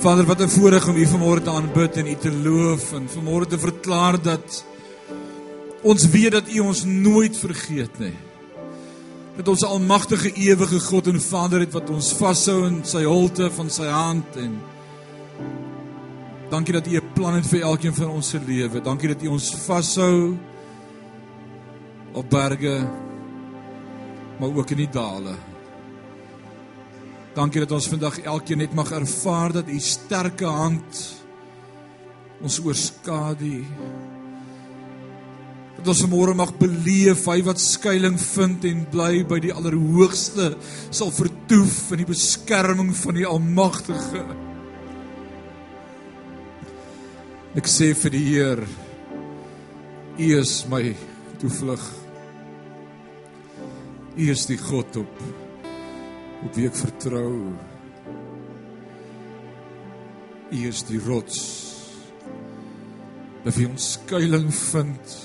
Vader, wat 'n voorreg om U vanmôre te aanbid en U te loof en vanmôre te verklaar dat ons weet dat U ons nooit vergeet nie. Dat ons almagtige ewige God en Vader het wat ons vashou in sy holte van sy hand en Dankie dat U 'n plan het vir elkeen van ons se lewe. Dankie dat U ons vashou op berge maar ook in die dale. Dankie dat ons vandag elkeen net mag ervaar dat u sterke hand ons oorskadu. Dat ons môre mag beleef hy wat skuilings vind en bly by die Allerhoogste sal vertoef in die beskerming van die Almagtige. Ek sê vir die Heer, U is my toevlug. U is die God op op wie ek vertrou. U is die rots. Waar ons skuilings vind.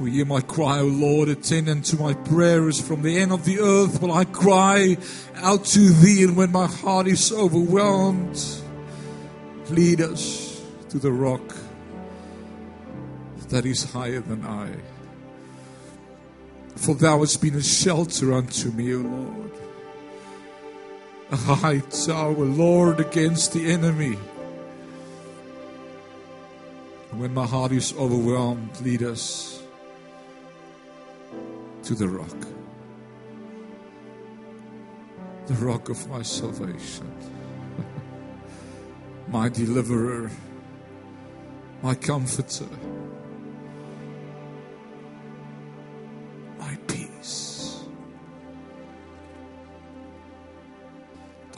Will hear my cry, O Lord, attend to my prayers from the end of the earth. Will I cry out to thee, and when my heart is overwhelmed, lead us to the rock that is higher than I. For thou hast been a shelter unto me, O Lord. A high tower, Lord, against the enemy. When my heart is overwhelmed, lead us to the rock. The rock of my salvation. my deliverer. My comforter.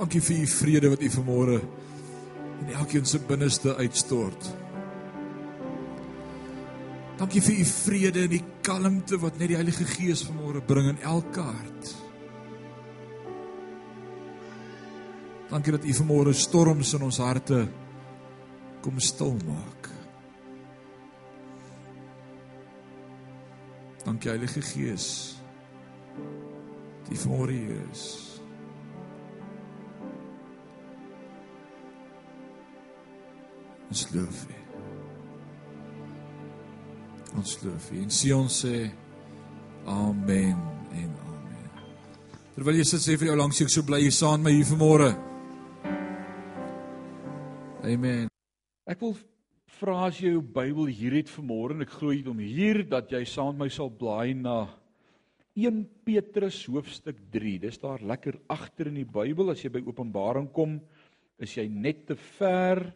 Dankie vir u vrede wat u vanmôre in elkeen se binneste uitstort. Dankie vir u vrede en die kalmte wat net die Heilige Gees vanmôre bring in elke hart. Dankie dat u vanmôre storms in ons harte kom stil maak. Dankie Heilige Gees. Die vanmôre hier is. Ons loof U. Ons loof U. En Sion sê amen en amen. Terwyl jy sit sê vir jou langs ek so bly jy saam my hier vanmôre. Amen. Ek wil vra as jy jou Bybel hier het vanmôre en ek glo jy hom hier dat jy saam met my sal blaai na 1 Petrus hoofstuk 3. Dis daar lekker agter in die Bybel as jy by Openbaring kom, is jy net te ver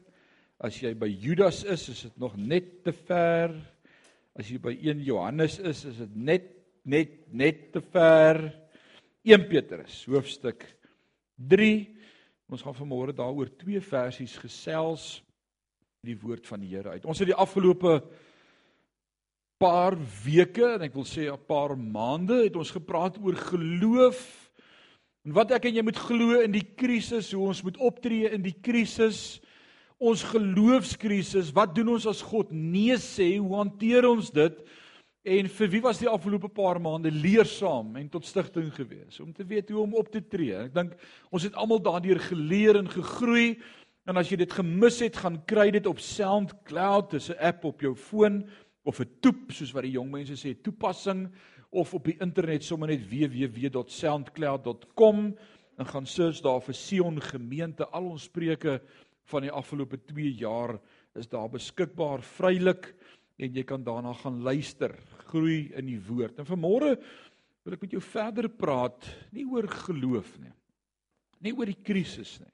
As jy by Judas is, is dit nog net te ver. As jy by 1 Johannes is, is dit net net net te ver. 1 Petrus hoofstuk 3. Ons gaan vanmôre daaroor twee versies gesels die woord van die Here uit. Ons het die afgelope paar weke en ek wil sê 'n paar maande het ons gepraat oor geloof en wat ek en jy moet glo in die krisis, hoe ons moet optree in die krisis ons geloofskrisis, wat doen ons as God nee sê? Hoe hanteer ons dit? En vir wie was die afgelope paar maande leersaam en tot stigting gewees om te weet hoe om op te tree? Ek dink ons het almal daardeur geleer en gegroei. En as jy dit gemis het, gaan kry dit op SoundCloud, dis 'n app op jou foon of 'n toep soos wat die jong mense sê, toepassing of op die internet sommer net www.soundcloud.com en gaan search daar vir Sion gemeente al ons preke van die afgelope 2 jaar is daar beskikbaar vrylik en jy kan daarna gaan luister, groei in die woord. En vanmôre wil ek met jou verder praat nie oor geloof nie. Nie oor die krisis nie.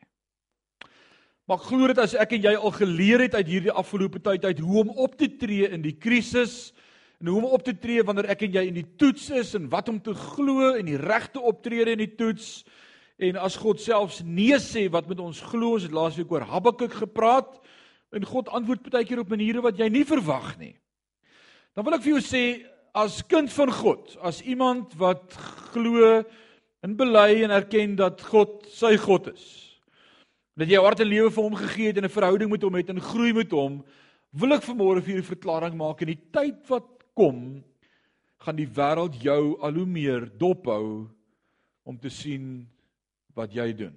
Maar ek glo dit as ek en jy al geleer het uit hierdie afgelope tyd uit hoe om op te tree in die krisis en hoe om op te tree wanneer ek en jy in die toets is en wat om te glo en die regte optrede in die toets En as God selfs nee sê wat met ons glo, ons het laasweek oor Habakuk gepraat en God antwoord baie keer op maniere wat jy nie verwag nie. Dan wil ek vir jou sê as kind van God, as iemand wat glo en bely en erken dat God sy God is. Dat jy hart en lewe vir hom gegee het en 'n verhouding met hom het en groei met hom, wil ek vanmôre vir julle verklaring maak in die tyd wat kom gaan die wêreld jou al hoe meer dophou om te sien wat jy doen.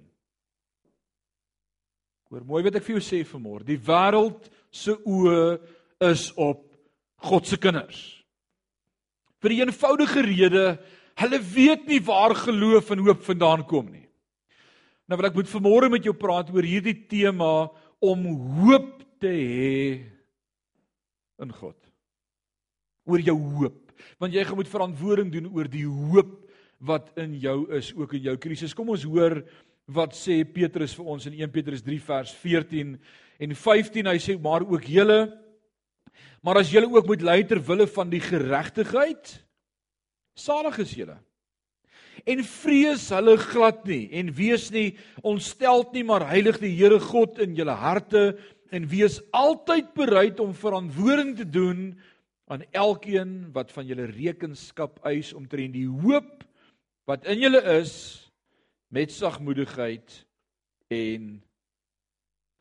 Hoor mooi wat ek vir jou sê vanmôre. Die wêreld se oë is op God se kinders. Vir die eenvoudige rede, hulle weet nie waar geloof en hoop vandaan kom nie. Nou wil ek moet vanmôre met jou praat oor hierdie tema om hoop te hê in God. Oor jou hoop, want jy gaan moet verantwoording doen oor die hoop wat in jou is, ook in jou krisis. Kom ons hoor wat sê Petrus vir ons in 1 Petrus 3 vers 14 en 15. Hy sê maar ook julle maar as julle ook moet ly ter wille van die geregtigheid salig is julle. En vrees hulle glad nie en wees nie ontsteld nie maar heilig die Here God in julle harte en wees altyd bereid om verantwoording te doen aan elkeen wat van julle rekenskap eis omtrent die hoop wat in julle is met sagmoedigheid en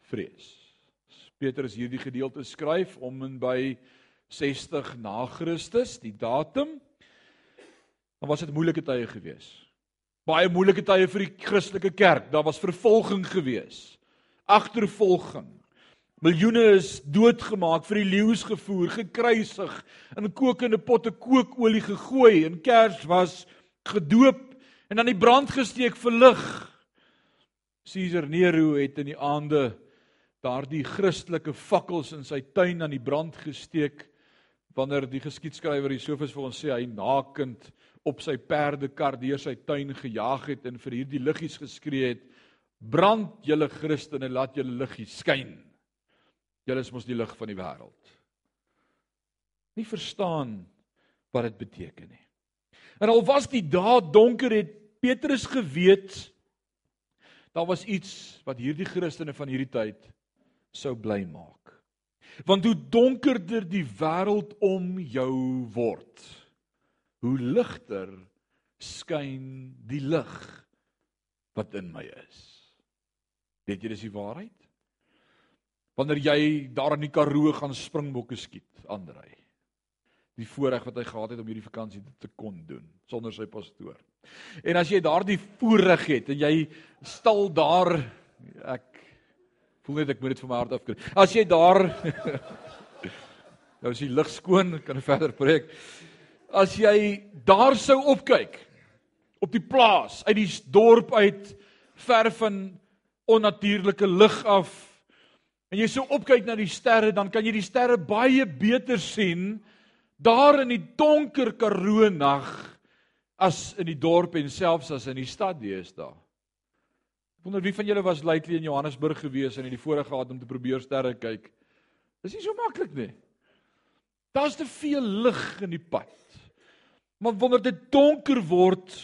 vrees. Petrus hierdie gedeelte skryf om en by 60 na Christus, die datum. Dan was dit moeilike tye gewees. Baie moeilike tye vir die Christelike kerk. Daar was vervolging gewees. Agtervolging. Miljoene is doodgemaak, vir die leeu's gevoer, gekruisig, in kokende potte kookolie gegooi en kers was gedoop en aan die brand gesteek vir lig. Caesar Nero het in die aande daardie Christelike fakkels in sy tuin aan die brand gesteek wanneer die geskiedskrywer Josefus vir ons sê hy nakend op sy perdekar deur sy tuin gejaag het en vir hierdie liggies geskree het brand julle Christene laat julle liggies skyn. Julle is mos die lig van die wêreld. Nie verstaan wat dit beteken nie en al was die dae donker het Petrus geweet daar was iets wat hierdie Christene van hierdie tyd sou bly maak. Want hoe donkerder die wêreld om jou word, hoe ligter skyn die lig wat in my is. Weet jy dis die waarheid? Wanneer jy daar in die Karoo gaan springbokke skiet, Andrei. Die voorreg wat hy gehad het om hierdie vakansie te kon doen sonder sy pastoor. En as jy daardie voorreg het en jy stal daar ek Voel net ek moet dit van my hart af kry. As jy daar nou is die lig skoon, kan ek verder preek. As jy daar sou opkyk op die plaas uit die dorp uit ver van onnatuurlike lig af en jy sou opkyk na die sterre, dan kan jy die sterre baie beter sien daar in die donker Karoo nag as in die dorp en selfs as in die stad deesdae. Wonder wie van julle was lately in Johannesburg gewees en het die voorreg gehad om te probeer sterre kyk. Dis nie so maklik nie. Daar's te veel lig in die pad. Maar wanneer dit donker word,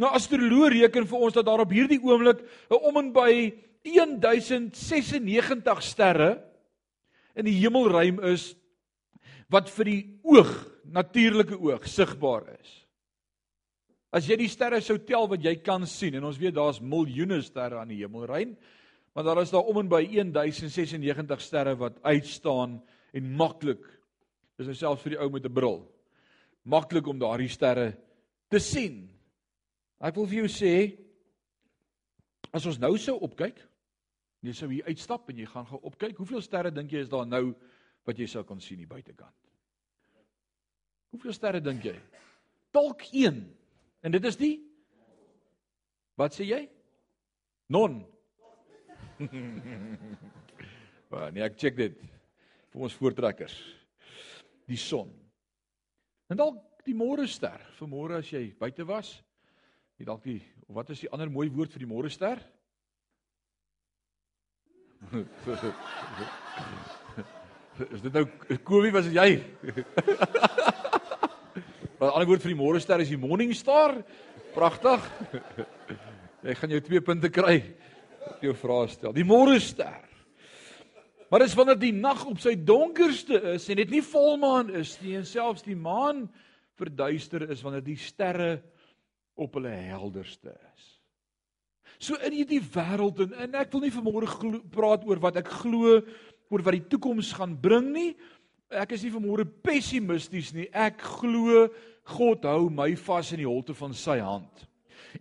nou astroloë reken vir ons dat daar op hierdie oomblik 'n om en by 1096 sterre in die hemelruim is wat vir die oog, natuurlike oog sigbaar is. As jy die sterre sou tel wat jy kan sien en ons weet daar's miljoene sterre aan die hemelruim, maar daar is daar om en by 1096 sterre wat uitstaan en maklik. Dis nou selfs vir die ou met 'n bril. Maklik om daardie sterre te sien. Ek wil vir jou sê as ons nou sou opkyk, jy sou hier uitstap en jy gaan gou opkyk, hoeveel sterre dink jy is daar nou wat jy sou kan sien hier buitekant? Hoeveel sterre dink jy? Dalk 1 En dit is die Wat sê jy? Non. Maar nee, ek check dit vir ons voortrekkers. Die son. En dalk die môre ster. Vir môre as jy buite was, jy dalk die wat is die ander mooi woord vir die môre ster? is dit nou Kobie was dit jy? Wat ander woord vir die môre ster is die morning star. Pragtig. Ek gaan jou 2 punte kry. Ek jou vrae stel. Die môre ster. Maar dis wanneer die nag op sy donkerste is en dit nie volmaan is nie en selfs die maan verduister is wanneer die sterre op hulle helderste is. So in hierdie wêreld en, en ek wil nie vanmôre praat oor wat ek glo oor wat die toekoms gaan bring nie. Ek is nie vanmôre pessimisties nie. Ek glo God hou my vas in die holte van sy hand.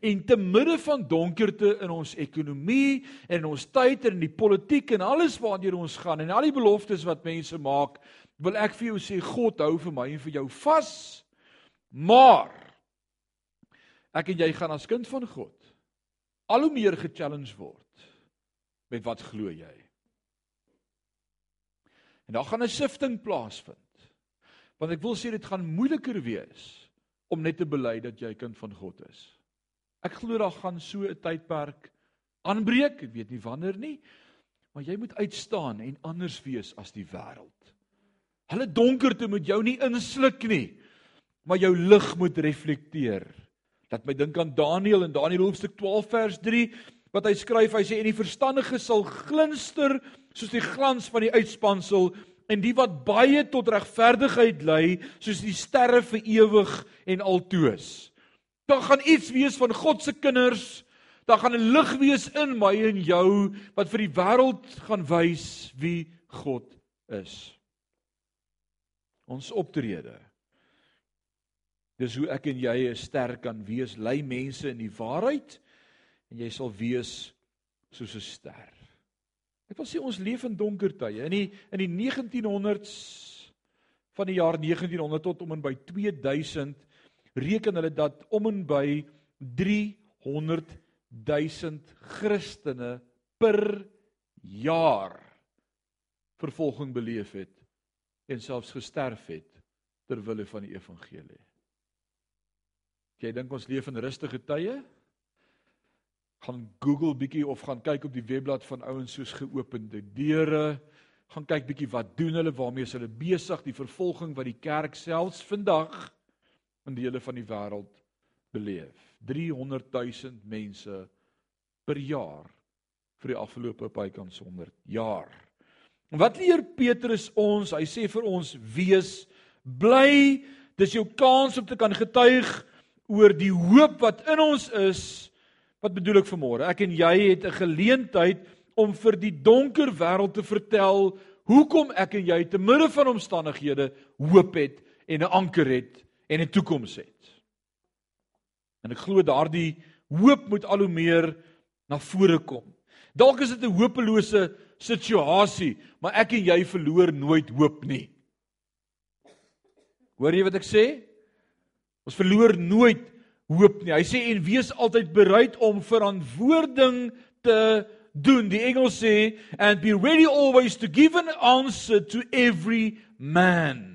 En te midde van donkerte in ons ekonomie en in ons tyd en in die politiek en alles waartoe ons gaan en al die beloftes wat mense maak, wil ek vir jou sê God hou vir my en vir jou vas. Maar ek en jy gaan as kind van God al hoe meer ge-challenge word met wat glo jy? En daar gaan 'n sifting plaasvind. Want ek wil sê dit gaan moeiliker wees om net te bely dat jy kind van God is. Ek glo daar gaan so 'n tydperk aanbreek, ek weet nie wanneer nie, maar jy moet uitstaan en anders wees as die wêreld. Hulle donkerte moet jou nie insluk nie, maar jou lig moet reflekteer. Laat my dink aan Daniël in Daniël hoofstuk 12 vers 3 wat hy skryf, hy sê en die verstandige sal glinster soos die glans van die uitspansel en die wat baie tot regverdigheid lei soos die sterre vir ewig en altoos. Daar gaan iets wees van God se kinders. Daar gaan 'n lig wees in my en jou wat vir die wêreld gaan wys wie God is ons optrede. Dis hoe ek en jy 'n ster kan wees, lei mense in die waarheid en jy sal wees soos 'n ster. Ek wil sê ons leef in donker tye. In die in die 1900s van die jaar 1900 tot om en by 2000 reken hulle dat om en by 300 000 Christene per jaar vervolging beleef het en selfs gesterf het ter wille van die evangelie. Jy dink ons leef in rustige tye? Gaan Google bietjie of gaan kyk op die webblad van ouens soos geopende deure. Gaan kyk bietjie wat doen hulle, waarmee is hulle besig, die vervolging wat die kerk selfs vandag in dele van die wêreld beleef. 300 000 mense per jaar vir die afgelope bykans 100 jaar. En wat leer Petrus ons? Hy sê vir ons: "Wees bly. Dis jou kans om te kan getuig oor die hoop wat in ons is." Wat bedoel ek vanmôre? Ek en jy het 'n geleentheid om vir die donker wêreld te vertel hoekom ek en jy te midde van omstandighede hoop het en 'n anker het en 'n toekoms het. En ek glo daardie hoop moet al hoe meer na vore kom. Dalk is dit 'n hopelose situasie, maar ek en jy verloor nooit hoop nie. Hoor jy wat ek sê? Ons verloor nooit hoop nie. Hy sê en wees altyd bereid om verantwoording te doen. Die Engels sê and be ready always to give an answer to every man.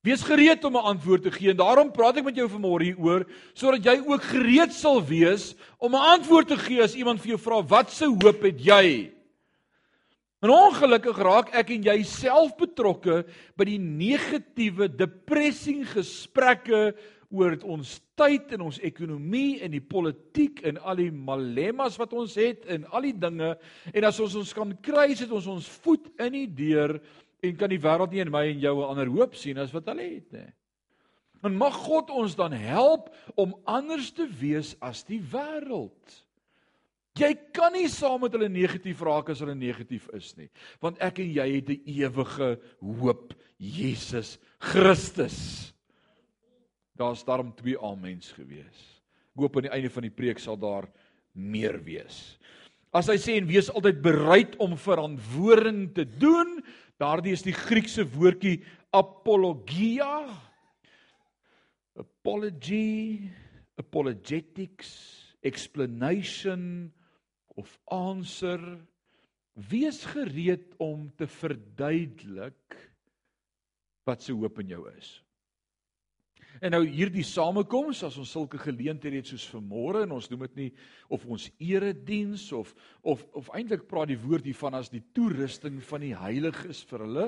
Wees gereed om 'n antwoord te gee en daarom praat ek met jou vanmôre hieroor sodat jy ook gereed sal wees om 'n antwoord te gee as iemand vir jou vra wat se hoop het jy? En ongelukkig raak ek en jy self betrokke by die negatiewe depressie gesprekke oor ons tyd en ons ekonomie en die politiek en al die malemmas wat ons het en al die dinge en as ons ons kan kry sit ons ons voet in die deur en kan die wêreld nie in my en jou 'n ander hoop sien as wat hulle het nie. En mag God ons dan help om anders te wees as die wêreld. Jy kan nie saam met hulle negatief raak as hulle negatief is nie, want ek en jy het 'n ewige hoop, Jesus Christus. Daar's daarom twee amens gewees. Ek hoop aan die einde van die preek sal daar meer wees. As hy sê en wees altyd bereid om verantwoording te doen, daardie is die Griekse woordjie apologia. Apology, apologetics, explanation, of answer wees gereed om te verduidelik wat se hoop in jou is. En nou hierdie samekoms as ons sulke geleenthede het soos vanmôre en ons noem dit nie of ons erediens of of of eintlik praat die woord hiervan as die toerusting van die heiliges vir hulle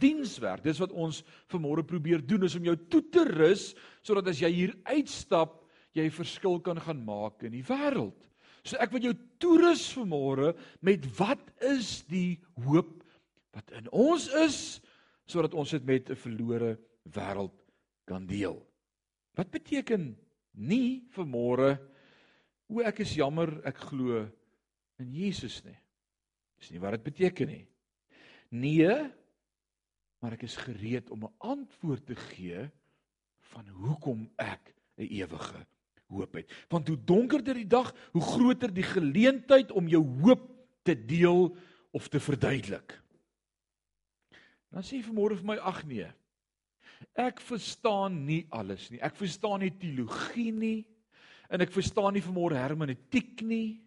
dienswerk. Dis wat ons vanmôre probeer doen is om jou toe te rus sodat as jy hier uitstap, jy 'n verskil kan gaan maak in die wêreld. So ek wil jou toerus vanmôre met wat is die hoop wat in ons is sodat ons dit met 'n verlore wêreld kan deel. Wat beteken nie vanmôre o ek is jammer ek glo in Jesus nie. Dis nie wat dit beteken nie. Nee, maar ek is gereed om 'n antwoord te gee van hoekom ek 'n ewige hoop het. Want hoe donkerder die dag, hoe groter die geleentheid om jou hoop te deel of te verduidelik. Dan sê jy vanmôre vir my ag nee. Ek verstaan nie alles nie. Ek verstaan nie teologie nie. En ek verstaan nie vanmôre hermeneutiek nie.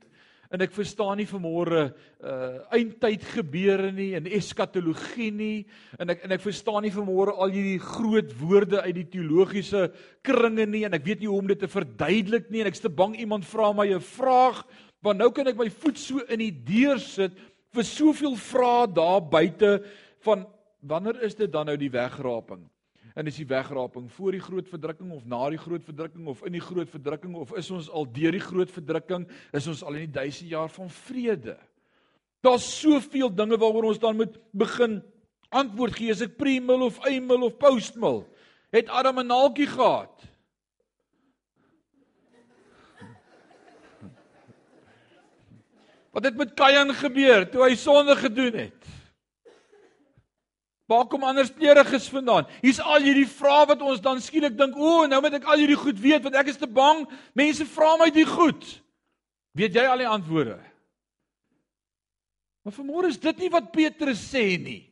En ek verstaan nie vanmôre uh eindtyd gebeure nie en eskatologie nie. En ek en ek verstaan nie vanmôre al hierdie groot woorde uit die teologiese kringe nie. En ek weet nie hoe om dit te verduidelik nie. En ek's te bang iemand vra my 'n vraag. Want nou kan ek my voet so in die deur sit vir soveel vrae daar buite van wanneer is dit dan nou die wegraping en is die wegraping voor die groot verdrukking of na die groot verdrukking of in die groot verdrukking of is ons al deur die groot verdrukking is ons al in die duisend jaar van vrede. Daar's soveel dinge waaroor ons dan moet begin antwoord gee. As ek pre-mill of eimil of post-mill? Het Adam 'n naaltjie gehad? Wat het met Kain gebeur toe hy sonde gedoen het? Waar kom anders kleuriges vandaan? Hier's al hierdie vrae wat ons dan skielik dink, o, nou moet ek al hierdie goed weet want ek is te bang. Mense vra my dit goed. Weet jy al die antwoorde? Maar vanmôre is dit nie wat Petrus sê nie.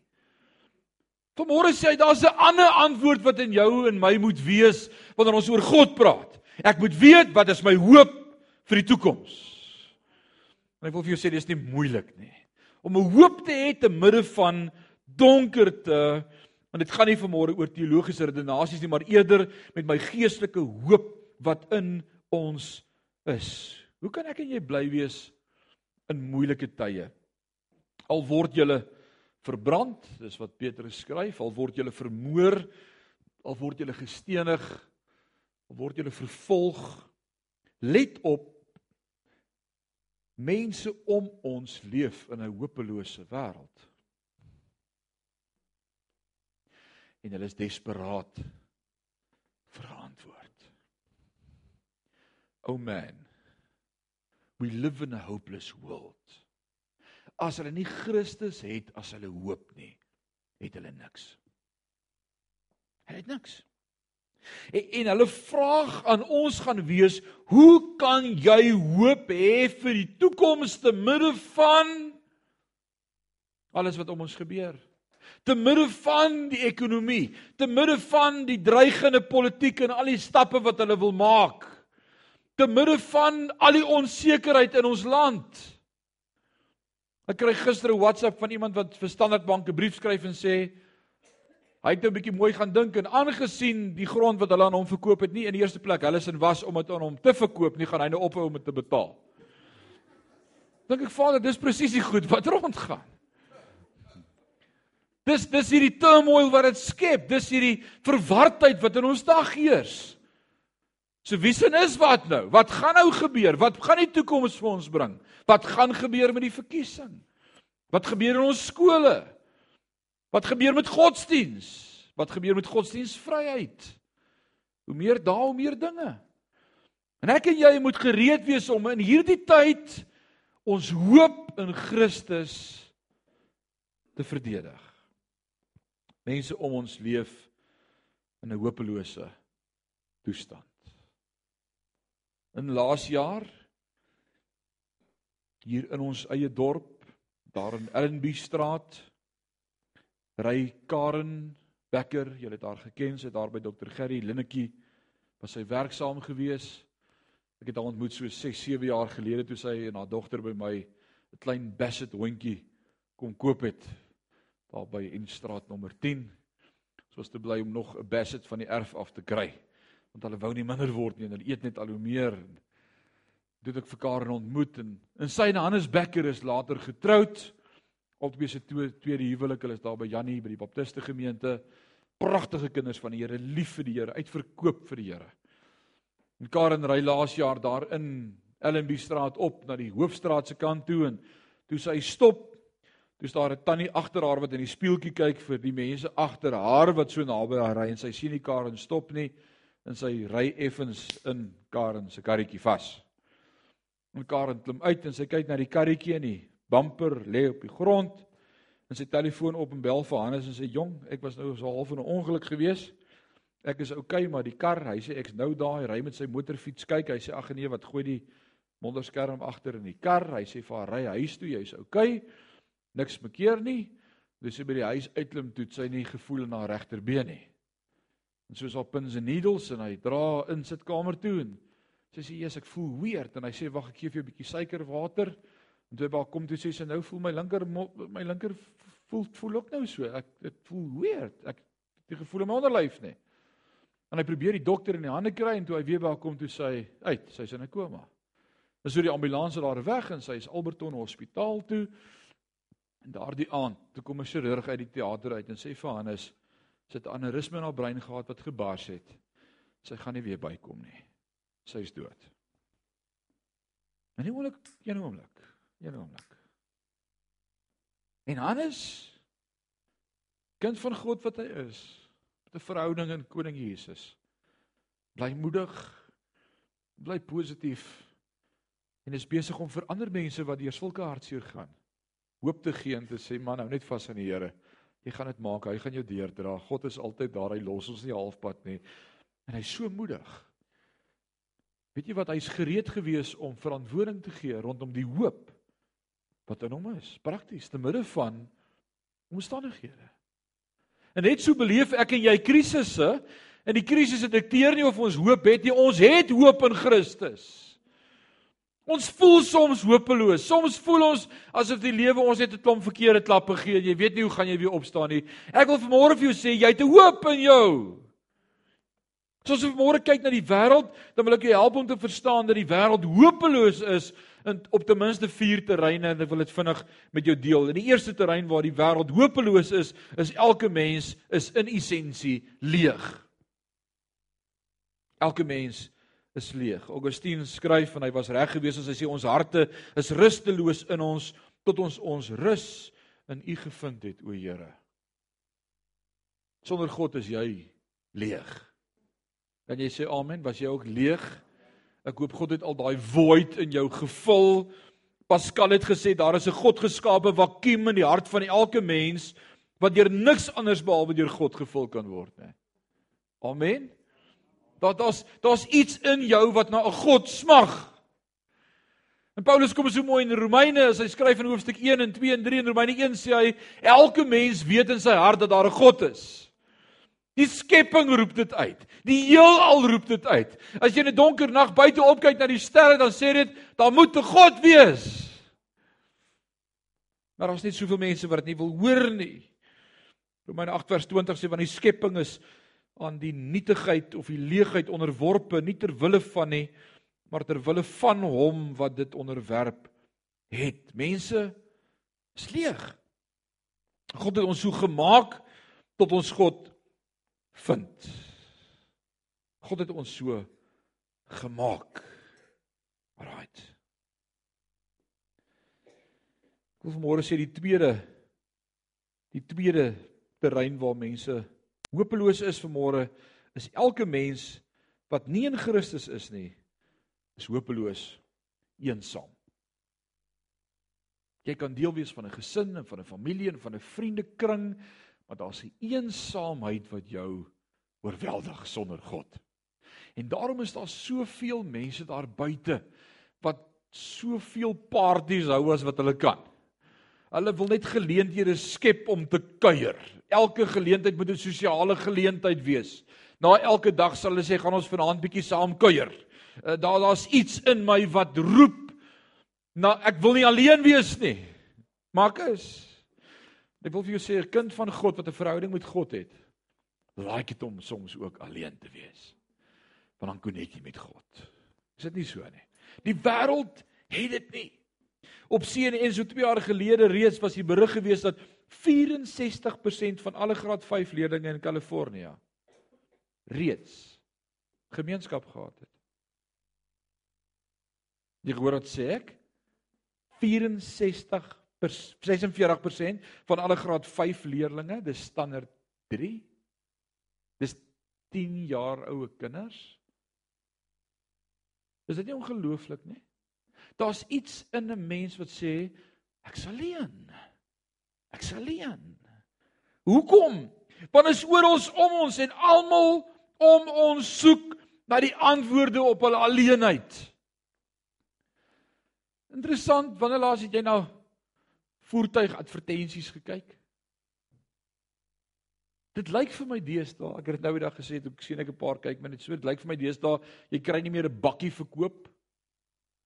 Vanmôre sê hy daar's 'n ander antwoord wat in jou en my moet wees wanneer ons oor God praat. Ek moet weet wat is my hoop vir die toekoms. En ek wil vir jou sê dis nie moeilik nie. Om 'n hoop te hê te midde van donkerte want dit gaan nie vanmôre oor teologiese redenasies nie maar eerder met my geestelike hoop wat in ons is. Hoe kan ek en jy bly wees in moeilike tye? Al word jy verbrand, dis wat Petrus skryf, al word jy vermoor, al word jy gestenig, al word jy vervolg. Let op mense om ons leef in 'n hopelose wêreld. En hulle is desperaat vir antwoord. Oh man. We live in a hopeless world. As hulle nie Christus het as hulle hoop nie, het hulle niks. Hulle het niks. En, en hulle vraag aan ons gaan wees, hoe kan jy hoop hê vir die toekoms te midde van alles wat om ons gebeur? Te midde van die ekonomie, te midde van die dreigende politiek en al die stappe wat hulle wil maak, te midde van al die onsekerheid in ons land. Ek kry gister 'n WhatsApp van iemand wat vir Standard Bank 'n brief skryf en sê hy het 'n bietjie mooi gaan dink en aangesien die grond wat hulle aan hom verkoop het nie in die eerste plek hulle sin was om dit aan hom te verkoop nie, gaan hy nou ophou om dit te betaal. Dink ek Vader, dis presies die goed wat rondgaan. Dis dis hierdie turmoil wat dit skep. Dis hierdie verwardheid wat in ons dag heers. So wie sin is wat nou? Wat gaan nou gebeur? Wat gaan die toekoms vir ons bring? Wat gaan gebeur met die verkiesing? Wat gebeur in ons skole? Wat gebeur met godsdiens? Wat gebeur met godsdienstvryheid? Hoe meer daal, hoe meer dinge. En ek en jy moet gereed wees om in hierdie tyd ons hoop in Christus te verdedig. Mense om ons leef in 'n hopelose toestand. In laas jaar hier in ons eie dorp, daar in Ellenby straat, ry Karen Becker, jy het haar geken, sy het daar by Dr Gerry Linnetjie was sy werksaam gewees. Ek het haar ontmoet so 6, 7 jaar gelede toe sy en haar dogter by my 'n klein Basset hondjie kom koop het daar by Enstraat nommer 10. Ons was te bly om nog 'n basset van die erf af te kry. Want hulle wou nie minder word nie en hulle eet net al hoe meer. Dit ek vir Karen ontmoet en in sy en Hannes Becker is later getroud. Albei se tweede huwelik, hulle is daar by Jannie by die Baptiste gemeente. Pragtige kinders van die Here, lief vir die Here, uitverkoop vir die Here. En Karen ry laas jaar daar in Ellenby straat op na die hoofstraat se kant toe en toe sy stop Toe is daar 'n tannie agter haar wat in die spieeltjie kyk vir die mense agter haar wat so naby haar ry en sy sien nie Karen stop nie en sy ry effens in Karen se karretjie vas. En Karen klim uit en sy kyk na die karretjie en die bumper lê op die grond en sy telefoon op en bel vir Hannes en sê jong, ek was nou so half in 'n ongeluk gewees Ek is okay, maar die kar, hy sê ek's nou daar, hy ry met sy motorfiets, kyk, hy sê ag nee, wat gooi die monderskerm agter in die kar. Hy sê vir haar ry huis toe, jy's okay. Niks bekeer nie. Dis sy by die huis uitklim toe sy nie gevoel in haar regterbeen nie. En soos op pins and needles en hy dra in sitkamer toe en sy sê eers ek voel weird en hy sê wag ek gee vir jou 'n bietjie suikerwater. En toe by haar kom toe sê sy nou voel my linker my linker voel voel ook nou so. Ek dit voel weird. Ek het die gevoel in my onderlyf nie. En hy probeer die dokter in die hande kry en toe hy weer by haar kom toe sê hy uit, sy's in 'n koma. Dis so die ambulans het daar weg en sy is Alberton Hospitaal toe. En daardie aand, toe kom 'n chirurg uit die teater uit en sê vir Hannes, sy het 'n aneurisme in haar brein gehad wat gebars het. Sy gaan nie weer bykom nie. Sy is dood. En nie oomblik, een oomblik, een oomblik. En Hannes kind van God wat hy is, met 'n verhouding in koning Jesus. Bly moedig, bly positief en is besig om vir ander mense wat deur sulke hartseer gaan hoop te gee en te sê man nou net vas aan die Here. Jy gaan dit maak. Hy gaan jou deurdra. God is altyd daar. Hy los ons nie halfpad nie. En hy's so moedig. Weet jy wat hy's gereed gewees om verantwoording te gee rondom die hoop wat in hom is, prakties te midde van omstandighede. En net so beleef ek en jy krisisse, en die krisis het dikteer nie of ons hoop het nie, ons het hoop in Christus. Ons voel soms hopeloos. Soms voel ons asof die lewe ons net 'n klomp verkeerde klappe gee en jy weet nie hoe gaan jy weer opstaan nie. Ek wil vanmôre vir jou sê jy het 'n hoop in jou. Soos ons môre kyk na die wêreld, dan wil ek jou help om te verstaan dat die wêreld hopeloos is in op ten minste vier terreine en ek wil dit vinnig met jou deel. In die eerste terrein waar die wêreld hopeloos is, is elke mens is in essensie leeg. Elke mens is leeg. Augustine skryf en hy was reg geweest as hy sê ons harte is rusteloos in ons tot ons ons rus in U gevind het, o Here. Sonder God is jy leeg. Kan jy sê amen? Was jy ook leeg? Ek hoop God het al daai void in jou gevul. Pascal het gesê daar is 'n God geskape vakuum in die hart van elke mens wat deur niks anders behalwe deur God gevul kan word, né? Amen. Daar daar's daar's iets in jou wat na 'n God smag. En Paulus kom so mooi in Romeine, as hy skryf in hoofstuk 1 en 2 en 3 in Romeine 1 sê hy elke mens weet in sy hart dat daar 'n God is. Die skepping roep dit uit. Die heelal roep dit uit. As jy in 'n donker nag buite opkyk na die sterre, dan sê dit daar moet 'n God wees. Maar het nie soveel mense wat dit nie wil hoor nie. Romeine 8 vers 20 sê want die skepping is aan die nietigheid of die leegheid onderworpe nie ter wille van nie maar ter wille van hom wat dit onderwerp het. Mense is leeg. God het ons so gemaak tot ons God vind. God het ons so gemaak. Right Ek wil môre sê die tweede die tweede terrein waar mense hopeloos is vanmôre is elke mens wat nie in Christus is nie is hopeloos eensaam. Jy kan deel wees van 'n gesin en van 'n familie en van 'n vriendekring, maar daar's 'n eensaamheid wat jou oorweldig sonder God. En daarom is daar soveel mense daar buite wat soveel partytjies hou as wat hulle kan. Hulle wil net geleenthede skep om te kuier. Elke geleentheid moet 'n sosiale geleentheid wees. Na elke dag sal hulle sê gaan ons vanaand bietjie saam kuier. Uh, daar daar's iets in my wat roep na ek wil nie alleen wees nie. Maak is. Ek wil vir jou sê 'n kind van God wat 'n verhouding met God het, like dit om soms ook alleen te wees. Want dan konnek jy met God. Is dit nie so nie? Die wêreld het dit nie. Op CNN so 2 jaar gelede reeds was die berig gewees dat 64% van alle graad 5 leerders in Kalifornië reeds gemeenskap gehad het. Jy hoor wat sê ek? 64 46% van alle graad 5 leerders, dis standaard 3. Dis 10 jaar oue kinders. Is dit nie ongelooflik nie? Daar's iets in 'n mens wat sê ek's alleen. Ek's alleen. Hoekom? Want is oor ons om ons en almal om ons soek na die antwoorde op hulle alleenheid. Interessant, wanneer laas het jy nou voertuigadvertensies gekyk? Dit lyk vir my deesdae, ek het dit nou die dag gesê, ek sien ek 'n paar kyk, maar dit so dit lyk vir my deesdae, jy kry nie meer 'n bakkie verkoop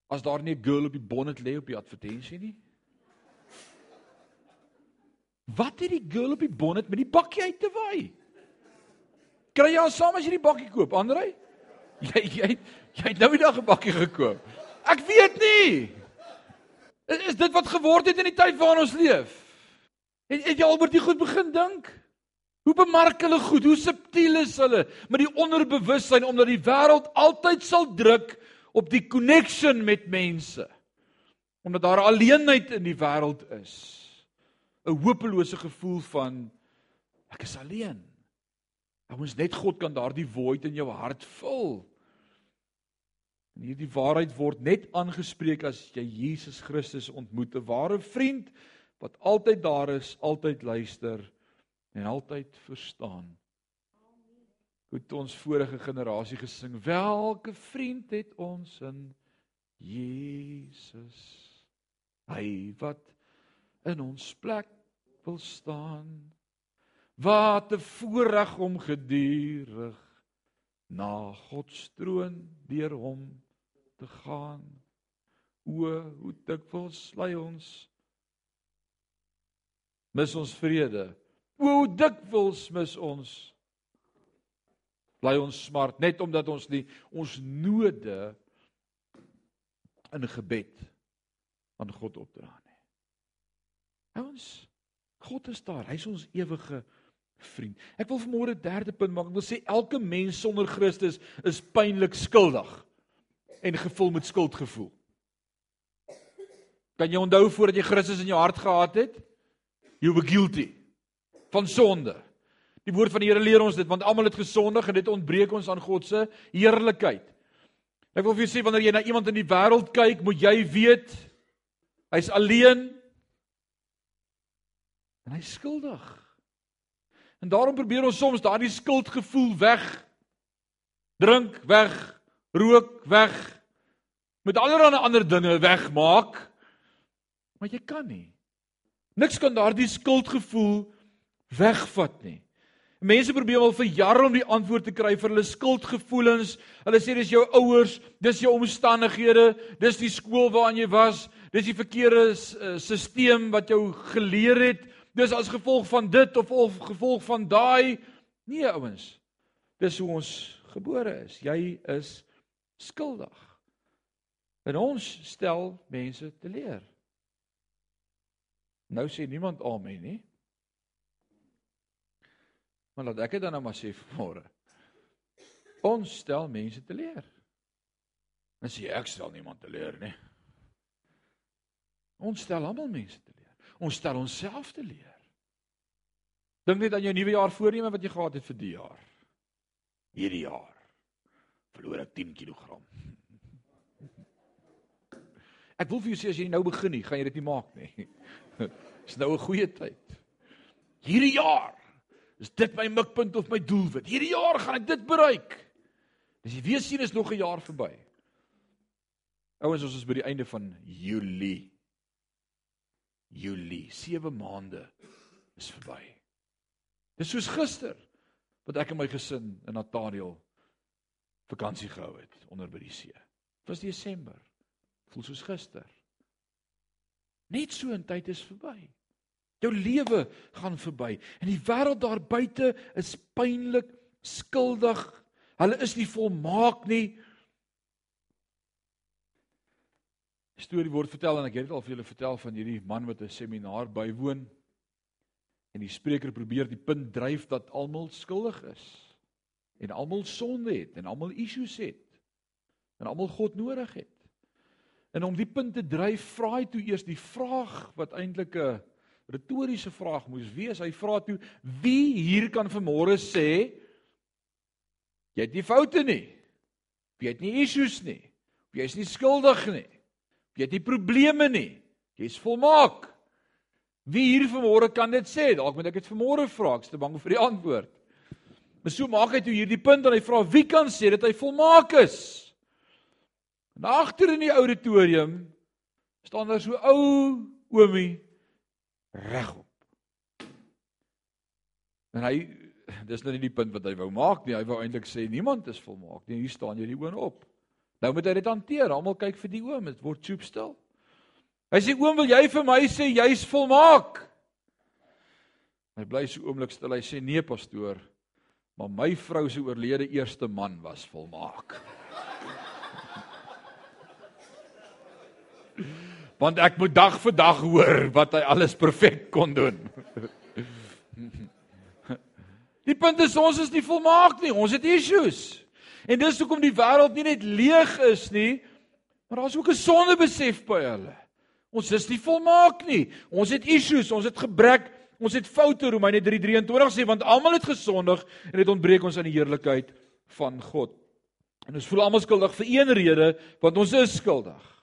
as daar nie 'n girl op die bonnet lê op die advertensie nie. Wat het die girl op die bonnet met die bakkie uit te waai? Kry jy al saam as jy die bakkie koop, Andrej? Jy jy jy het nou die dag 'n bakkie gekoop. Ek weet nie. Is, is dit wat geword het in die tyd waarin ons leef? Het, het jy al oor dit goed begin dink? Hoe bemark hulle goed? Hoe subtiel is hulle met die onderbewussyn omdat die wêreld altyd sal druk op die connection met mense. Omdat daar alleenheid in die wêreld is. 'n Hopelose gevoel van ek is alleen. Ons net God kan daardie void in jou hart vul. En hierdie waarheid word net aangespreek as jy Jesus Christus ontmoet, 'n ware vriend wat altyd daar is, altyd luister en altyd verstaan. Goed ons vorige generasie gesing, welke vriend het ons in Jesus? Hy wat in ons plek wil staan. Wat 'n voorreg om gedurig na God se troon deur hom te gaan. O, hoe dikwels lei ons mis ons vrede Hoe dikwels mis ons bly ons smart net omdat ons nie ons node in gebed aan God opdra nie. Ons God is daar. Hy's ons ewige vriend. Ek wil vanmôre 'n derde punt maak. Ek wil sê elke mens sonder Christus is pynlik skuldig en gevul met skuldgevoel. Kan jy onthou voordat jy Christus in jou hart gehad het? You were guilty van sonde. Die woord van die Here leer ons dit want almal het gesondig en dit ontbreek ons aan God se heerlikheid. Ek wil vir jou sê wanneer jy na iemand in die wêreld kyk, moet jy weet hy's alleen en hy's skuldig. En daarom probeer ons soms daardie skuldgevoel weg drink, weg, rook, weg met allerlei ander dinge wegmaak. Maar jy kan nie. Niks kan daardie skuldgevoel wegvat nie. Mense probeer al vir jare om die antwoord te kry vir hulle skuldgevoelens. Hulle sê dis jou ouers, dis jou omstandighede, dis die skool waarin jy was, dis die verkeerde stelsel eh, wat jou geleer het. Dis as gevolg van dit of of gevolg van daai. Nee ouens. Dis hoe ons gebore is. Jy is skuldig. En ons stel mense te leer. Nou sê niemand amen nie. Maar laat ek dit dan nou maar sê vanmôre. Ons stel mense te leer. En sê ek stel niemand te leer nie. Ons stel almal mense te leer. Ons stel onsself te leer. Dink net aan jou nuwe jaar voorneme wat jy gehad het vir die jaar. Hierdie jaar verloor ek 10 kg. Ek wil vir jou sê as jy nou begin nie, gaan jy dit nie maak nie. Dis nou 'n goeie tyd. Hierdie jaar Is dit my mikpunt of my doelwit? Hierdie jaar gaan ek dit bereik. Dis jy weer sien is nog 'n jaar verby. Ouens, ons is by die einde van Julie. Julie, 7 maande is verby. Dis soos gister wat ek en my gesin in Nathaniel vakansie gehou het onder by die see. Dit was Desember. Voel soos gister. Net so 'n tyd is verby. Jou lewe gaan verby en die wêreld daar buite is pynlik skuldig. Hulle is nie volmaak nie. Storie word vertel en ek het dit al vir julle vertel van hierdie man wat 'n seminaar bywoon. En die spreker probeer die punt dryf dat almal skuldig is en almal sonde het en almal issues het en almal God nodig het. En om die punt te dryf, vra hy toe eers die vraag wat eintlik 'n retoriese vraag moes wees. Hy vra toe: "Wie hier kan vanmôre sê jy het nie foute nie? Jy het nie issues nie. Jy is nie skuldig nie. Jy het nie probleme nie. Jy's volmaak." Wie hier vanmôre kan dit sê? Dalk moet ek dit vanmôre vra. Ek's te bang vir die antwoord. Maar so maak hy toe hierdie punt en hy vra wie kan sê dat hy volmaak is? En agter in die auditorium staan daar so ou oomie regop. En hy dis nou nie die punt wat hy wou maak nie. Hy wou eintlik sê niemand is volmaak nie. Hier staan jy die oom op. Nou moet hy dit hanteer. Almal kyk vir die oom. Dit word soep stil. Hy sê oom, wil jy vir my sê jy's volmaak? Hy bly so oomblik stil. Hy sê nee pastoor, maar my vrou se oorlede eerste man was volmaak. Want ek moet dag vir dag hoor wat hy alles perfek kon doen. Die punt is ons is nie volmaak nie. Ons het issues. En dis hoekom die wêreld nie net leeg is nie, maar daar's ook 'n sondebesef by hulle. Ons is nie volmaak nie. Ons het issues, ons het gebrek, ons het foute. Romeine 3:23 sê want almal het gesondig en dit ontbreek ons aan die heerlikheid van God. En ons voel almal skuldig vir een rede, want ons is skuldig.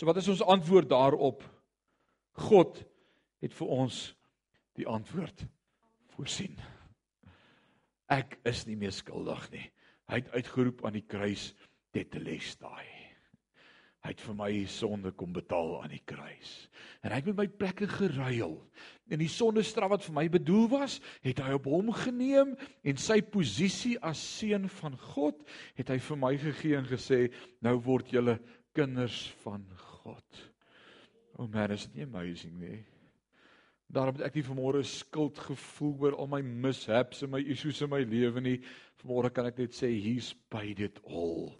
So wat is ons antwoord daarop? God het vir ons die antwoord voorsien. Ek is nie meer skuldig nie. Hy het uitgeroep aan die kruis tetelestai. Hy het vir my sonde kom betaal aan die kruis. En hy het met my plekke geruil. En die sondestraf wat vir my bedoel was, het hy op hom geneem en sy posisie as seun van God het hy vir my gegee en gesê, nou word julle kinders van God. O oh man, is dit nie amazing nie? Daarom het ek nie vanmôre skuld gevoel oor al my mishaps en my issues in my lewe nie. Vanmôre kan ek net sê he's paid it all.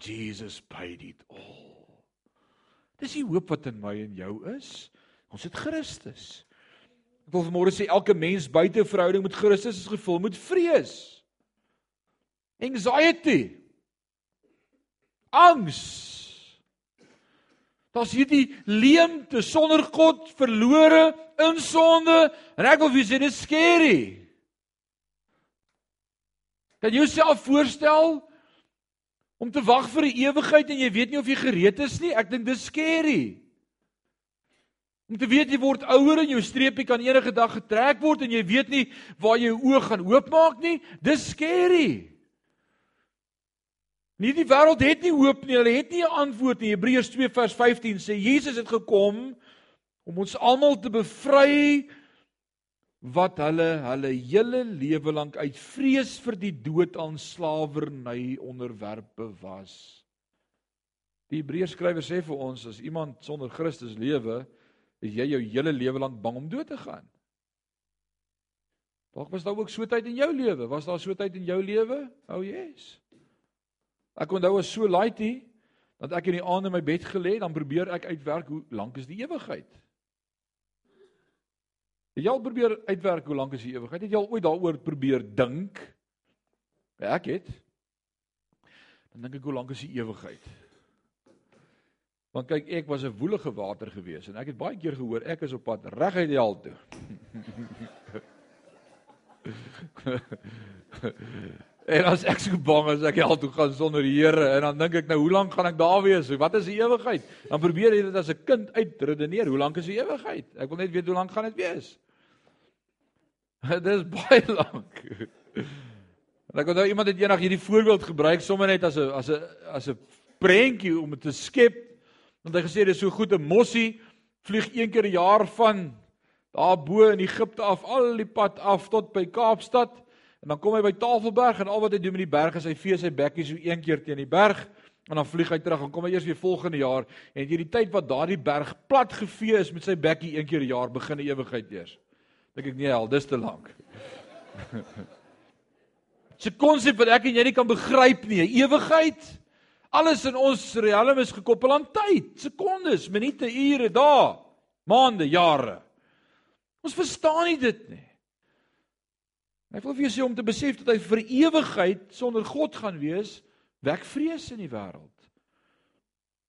Jesus paid it all. Dis die hoop wat in my en jou is. Ons het Christus. Ek wil vanmôre sê elke mens buite verhouding met Christus is gevul met vrees. Anxiety. Angs. Daar's hierdie leemte sonder God, verlore in sonde en ek wil vir julle sê dis scary. Kan jy jouself voorstel om te wag vir 'n ewigheid en jy weet nie of jy gereed is nie? Ek dink dis scary. Om te weet jy word ouer en jou streepie kan enige dag getrek word en jy weet nie waar jy oë gaan oopmaak nie. Dis scary. Nie die wêreld het nie hoop nie. Hulle het nie 'n antwoord nie. Hebreërs 2 vers 15 sê Jesus het gekom om ons almal te bevry wat hulle hulle hele lewe lank uit vrees vir die dood aan slawerny onderwerpe was. Die Hebreërs skrywer sê vir ons as iemand sonder Christus lewe, is jy jou hele lewe lank bang om dood te gaan. Dalk was daar ook so tyd in jou lewe. Was daar so tyd in jou lewe? O, oh, yes. Ek onthou as so laaitie dat ek in die aand in my bed gelê, dan probeer ek uitwerk hoe lank is die ewigheid. Het jy al probeer uitwerk hoe lank is die ewigheid? Het jy al ooit daaroor probeer dink? Ja, ek het. Dan dink ek hoe lank is die ewigheid? Want kyk, ek was 'n woelige water gewees en ek het baie keer gehoor ek is op pad reguit die hel toe. En as ek so bang is ek hel toe gaan sonder die Here en dan dink ek nou hoe lank gaan ek daar wees? Wat is die ewigheid? Dan probeer jy dit as 'n kind uitredeneer. Hoe lank is die ewigheid? Ek wil net weet hoe lank gaan dit wees? Dit is baie lank. En ek onthou iemand het eendag hierdie voorbeeld gebruik sommer net as 'n as 'n as 'n prentjie om dit te skep. Want hy gesê dis so goed 'n mossie vlieg een keer 'n jaar van daar bo in Egipte af al die pad af tot by Kaapstad En dan kom hy by Tafelberg en al wat hy doen met die berg is hy vee sy bekkie so een keer teen die berg en dan vlieg hy terug en kom hy eers weer volgende jaar en jy die tyd wat daardie berg plat gevee is met sy bekkie een keer 'n jaar begin 'n ewigheid eers. Dink ek nee, al dis te lank. 'n konsep wat ek en jy nie kan begryp nie, ewigheid. Alles in ons riem is gekoppel aan tyd, sekondes, minute, ure, dae, maande, jare. Ons verstaan nie dit nie. Hy wil vir jou sê om te besef dat hy vir ewigheid sonder God gaan wees, wek vrees in die wêreld.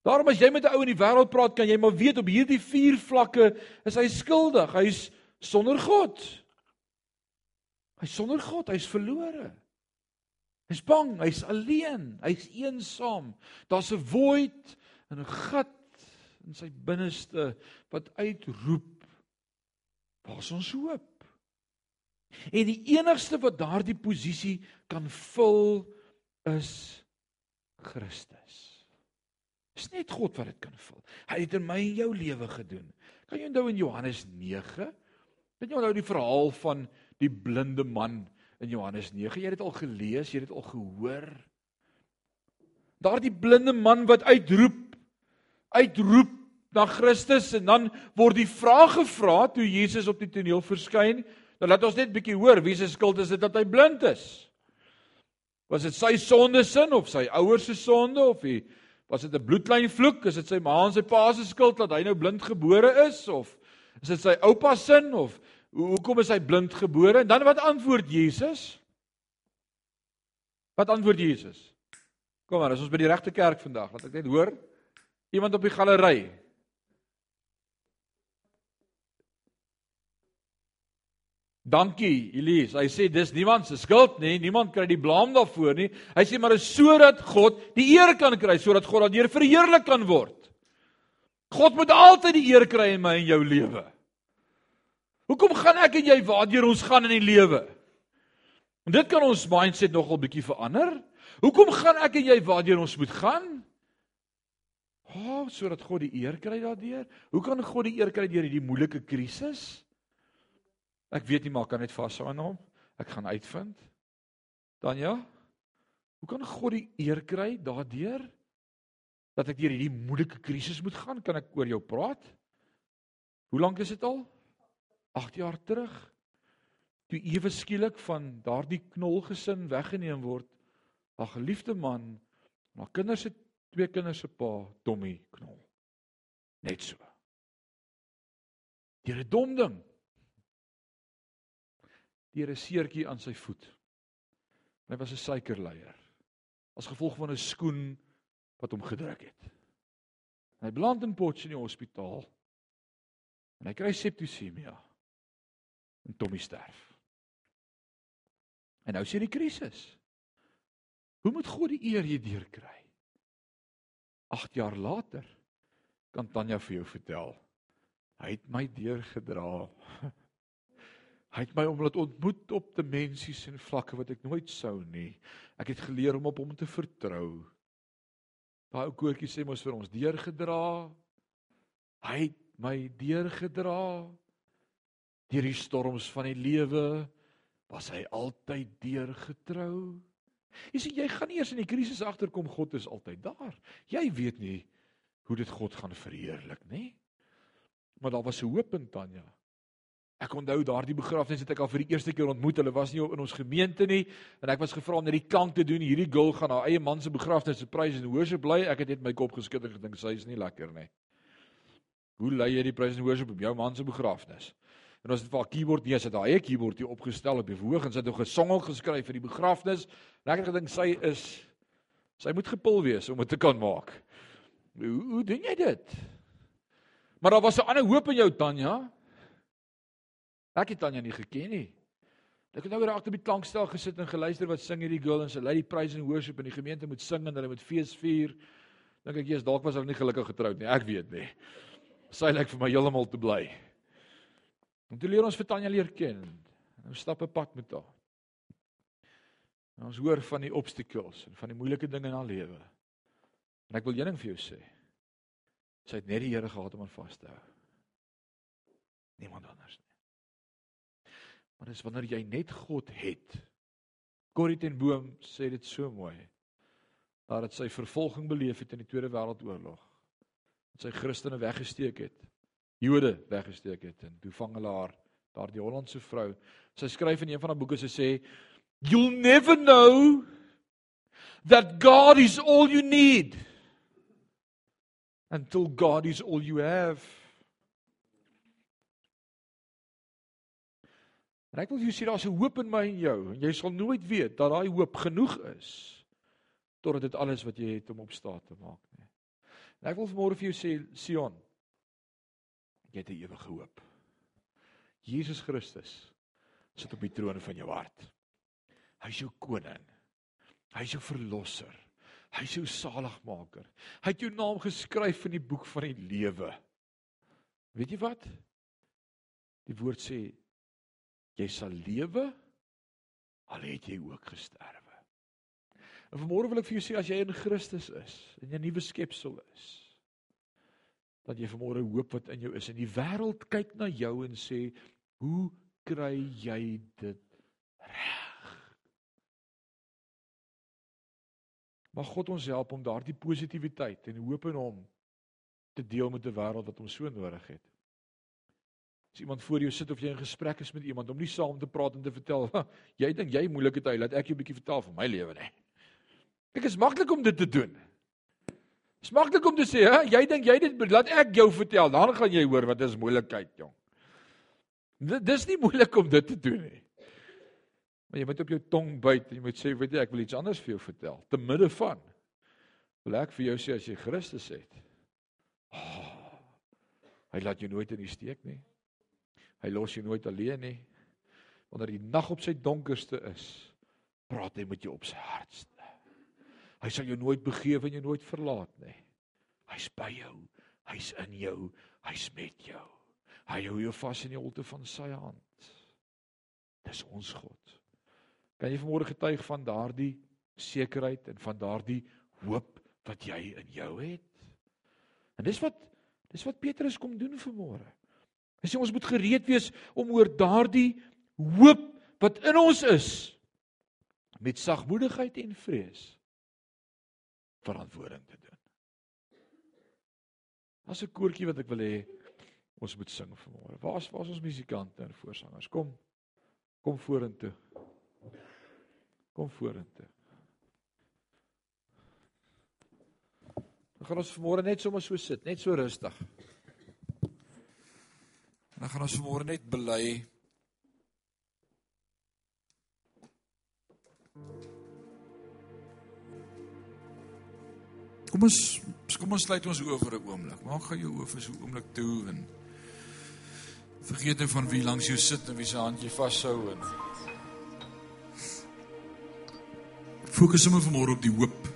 Daarom as jy met 'n ou in die wêreld praat, kan jy maar weet op hierdie vier vlakke is hy skuldig. Hy's sonder God. Hy's sonder God, hy's verlore. Hy's bang, hy's alleen, hy's eensaam. Daar's 'n void en 'n gat in sy binneste wat uitroep: "Waar is ons hoop?" En die enigste wat daardie posisie kan vul is Christus. Dis net God wat dit kan vul. Hy het in my en jou lewe gedoen. Kan jy onthou in Johannes 9? Kan jy onthou die verhaal van die blinde man in Johannes 9? Jy het dit al gelees, jy het dit al gehoor. Daardie blinde man wat uitroep, uitroep na Christus en dan word die vraag gevra toe Jesus op die toneel verskyn. Nou laat ons net bietjie hoor, wie se skuld is dit dat hy blind is? Was dit sy sonde sin of sy ouers se sonde of die was dit 'n bloedlyn vloek? Is dit sy ma en sy pa se skuld dat hy nou blind gebore is of is dit sy oupa se sin of hoekom is hy blind gebore? En dan wat antwoord Jesus? Wat antwoord Jesus? Kom maar, ons by die regte kerk vandag, laat ek net hoor. Iemand op die galery. Dankie, Elise. Hy sê dis niemand se skuld nie. Niemand kry die blame daarvoor nie. Hy sê maar is sodat God die eer kan kry, sodat God daardeur verheerlik kan word. God moet altyd die eer kry in my en jou lewe. Hoekom gaan ek en jy waardeur ons gaan in die lewe? En dit kan ons mindset nogal bietjie verander. Hoekom gaan ek en jy waardeur ons moet gaan? O, oh, sodat God die eer kry daardeur. Hoe kan God die eer kry deur hierdie moeilike krisis? Ek weet nie maar kan net vashou aan hom. Ek gaan uitvind. Dan ja. Hoe kan God die eer kry daardeur dat ek deur hierdie moeilike krisis moet gaan? Kan ek oor jou praat? Hoe lank is dit al? 8 jaar terug. Toe ewe skielik van daardie knolgesin weggeneem word, 'n geliefde man, maar kinders se twee kinders se pa, Tommy Knol. Net so. Deur 'n dom ding deur 'n seertjie aan sy voet. Hy was 'n suikerleier. As gevolg van 'n skoen wat hom gedruk het. Hy beland in Potchefstroom in die hospitaal. En hy kry septisemia. En Tommy sterf. En nou sien die krisis. Hoe moet God die eer hierdeur kry? 8 jaar later kan Tanya vir jou vertel. Hy het my deurgedra. Hy het my omdat ontmoet op dimensies en vlakke wat ek nooit sou nie. Ek het geleer om op hom te vertrou. Daai ou koortjie sê mos vir ons deurgedra. Hy het my deurgedra. Deur die storms van die lewe was hy altyd deurgetrou. Jy sien jy gaan eers in die krisis agterkom God is altyd daar. Jy weet nie hoe dit God gaan verheerlik nie. Maar daar was 'n hoop in Tanya. Ek onthou daardie begrafnis het ek al vir die eerste keer ontmoet. Hulle was nie in ons gemeente nie en ek was gevra om net die klank te doen. Hierdie girl gaan haar eie man se begrafnis se prys en worship bly. Ek het net my kop geskud en gedink sy is nie lekker nie. Hoe lei jy die prys en worship op jou man se begrafnis? En ons het vir haar keyboard nee, sy het haar eie keyboard hier opgestel op die verhoog en sy het nog gesong geskryf vir die begrafnis. En ek het gedink sy is sy moet gepul wees om dit te kan maak. Hoe hoe doen jy dit? Maar daar was 'n ander hoop in jou Tanya. Ek het Tanya nie geken nie. Ek het nou weer agter by die klankstel gesit en geluister wat sing hierdie girl en sy lei die praise and worship in die gemeente moet sing en hulle moet fees vier. Dink ek jy's dalk was ook nie gelukkig getroud nie. Ek weet nie. Sy lyk vir my heeltemal te bly. Om te leer ons vir Tanya leer ken. Nou stap 'n pad met haar. En ons hoor van die obstacles en van die moeilike dinge in haar lewe. En ek wil een ding vir jou sê. Sy het net die Here gehad om aan vas te hou. Niemand anders nie. Maar dis wanneer jy net God het. Corrie ten Boom sê dit so mooi. Dat dit sy vervolging beleef het in die Tweede Wêreldoorlog. Dat sy Christene weggesteek het. Jode weggesteek het en toe vang hulle haar, daardie Hollandse vrou. Sy skryf in een van haar boeke sy sê you'll never know that God is all you need until God is all you have. En ek wil vir jou sê daar's 'n hoop in my en jou en jy sal nooit weet dat daai hoop genoeg is totdat dit alles wat jy het om op staat te maak nie. En ek wil vanmôre vir jou sê Sion, jy het 'n ewige hoop. Jesus Christus sit op die troon van jou hart. Hy is jou koning. Hy is jou verlosser. Hy is jou saligmaker. Hy het jou naam geskryf in die boek van die lewe. Weet jy wat? Die woord sê jy sal lewe al het jy ook gesterwe. En vanmôre wil ek vir jou sê as jy in Christus is jy 'n nuwe skepsel is, dat jy vanmôre hoop wat in jou is en die wêreld kyk na jou en sê, "Hoe kry jy dit reg?" Mag God ons help om daardie positiwiteit en hoop in hom te deel met 'n wêreld wat hom so nodig het. As iemand voor jou sit of jy in gesprek is met iemand om nie saam te praat en te vertel, jy dink jy moeilike tye, laat ek jou 'n bietjie vertel van my lewe nie. Ek is maklik om dit te doen. Dis maklik om te sê, hè, jy dink jy dit laat ek jou vertel, dan gaan jy hoor wat is moeilikheid, jong. Dis nie moeilik om dit te doen nie. Maar jy moet op jou tong byt en jy moet sê, weet jy, ek wil iets anders vir jou vertel. Te midde van wil ek vir jou sê as jy Christus het. Oh, hy laat jou nooit in die steek nie. Hy los jou nooit alleen nie. Wanneer die nag op sy donkerste is, praat hy met jou op sy hartste. Hy sal jou nooit begewe en jou nooit verlaat nie. Hy's by jou. Hy's in jou. Hy's met jou. Hy hou jou vas in die holte van sy hand. Dis ons God. Kan jy vanmôre getuig van daardie sekerheid en van daardie hoop wat jy in jou het? En dis wat dis wat Petrus kom doen vanmôre. Hy sê ons moet gereed wees om oor daardie hoop wat in ons is met sagmoedigheid en vrees verantwoording te doen. As 'n koortjie wat ek wil hê ons moet sing vanmôre. Waar's waar's ons musikante en voorsangers? Kom. Kom vorentoe. Kom vorentoe. Dan gaan ons vanmôre net sommer so sit, net so rustig. Dan gaan ons vanmôre net bely. Kom ons kom ons sluit ons oë vir 'n oomblik. Maak gou jou oë vir so 'n oomblik toe en vergeet nou van wie langs jou sit en wie se hand jy vashou en Fokus sommer vanmôre op die hoop.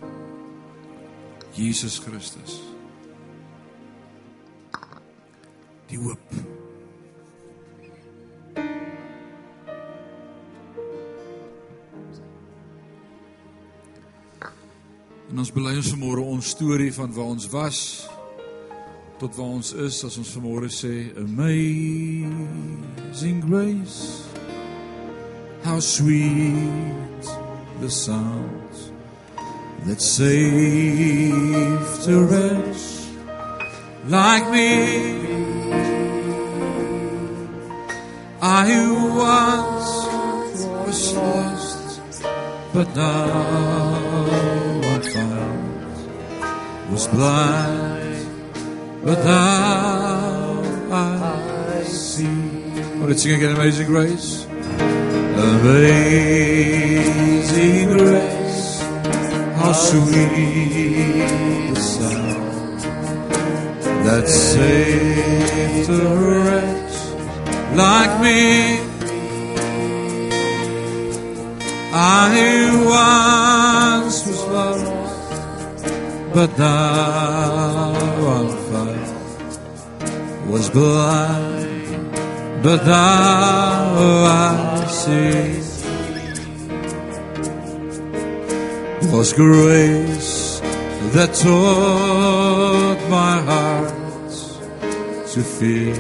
Jesus Christus. Die hoop. En ons bely ons vanmôre ons storie van waar ons was tot waar ons is as ons vanmôre sê amazing grace how sweet the sound that saved a wretch like me. I once was lost but now was blind, but now I see. Oh, let's sing again, Amazing Grace. Amazing Grace, how sweet the sound that saved a wretch like me. I but now I'm fine. Was blind, but now I see. Was grace that taught my heart to fear,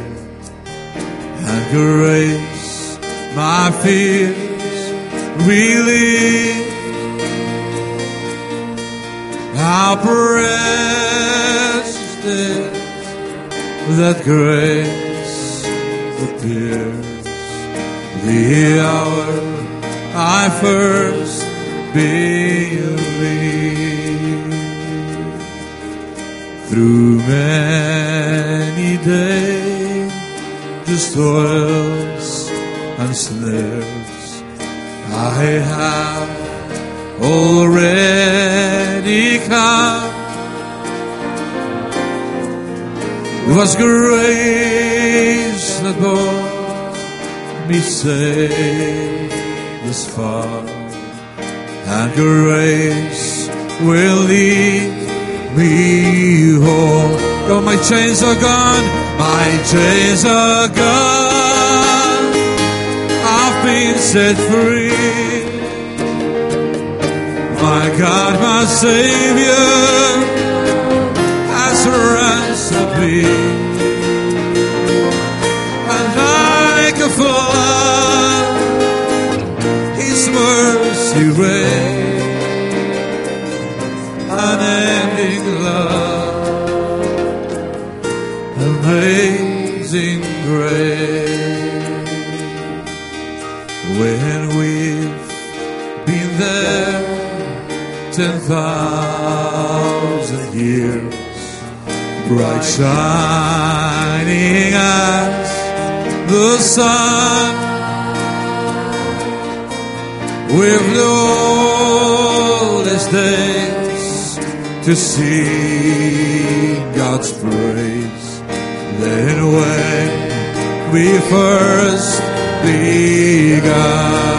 and grace my fears relieved. How precious that grace appears the hour I first believed. Through many days, just toils and snares, I have already come. It was grace that brought me safe this far, and grace will lead me home. Oh, my chains are gone, my chains are gone. I've been set free. My God, my Savior, has ransomed me. And like a flood, His mercy reigns, unending love, amazing grace. Ten thousand years, bright shining as the sun. We've these days to sing God's praise. Then when we first begun, my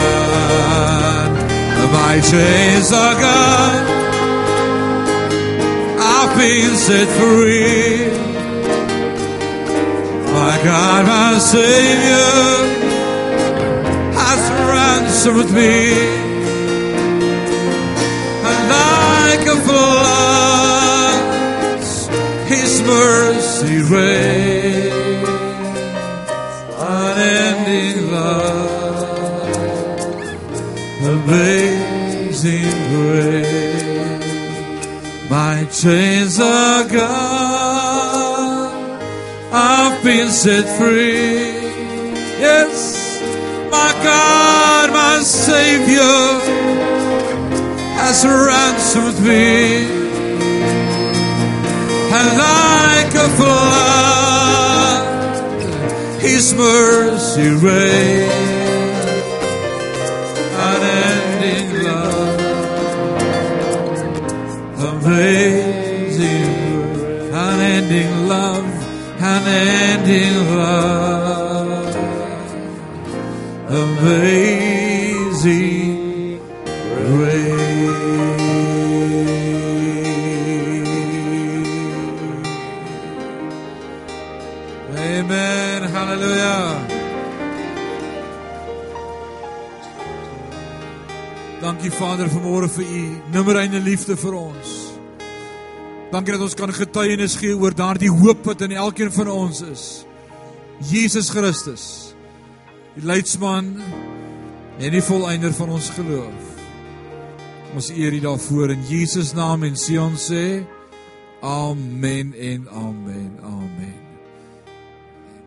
chains are gone. I've been set free. My God, my Savior has ransomed me. And like a flood, His mercy reigns. Chains are gone. I've been set free. Yes, my God, my Savior has ransomed me. And like a flood, His mercy reigns. Unending love, amazing grace. Amen. Hallelujah. Dankie Vader vanmôre vir u nimmerreine liefde vir ons. Dankie dat ons kan getuienis gee oor daardie hoop wat in elkeen van ons is. Jesus Christus, die leidsman en die volëinder van ons geloof. Ons eer U daarvoor in Jesus naam en Sion sê amen en amen. Amen.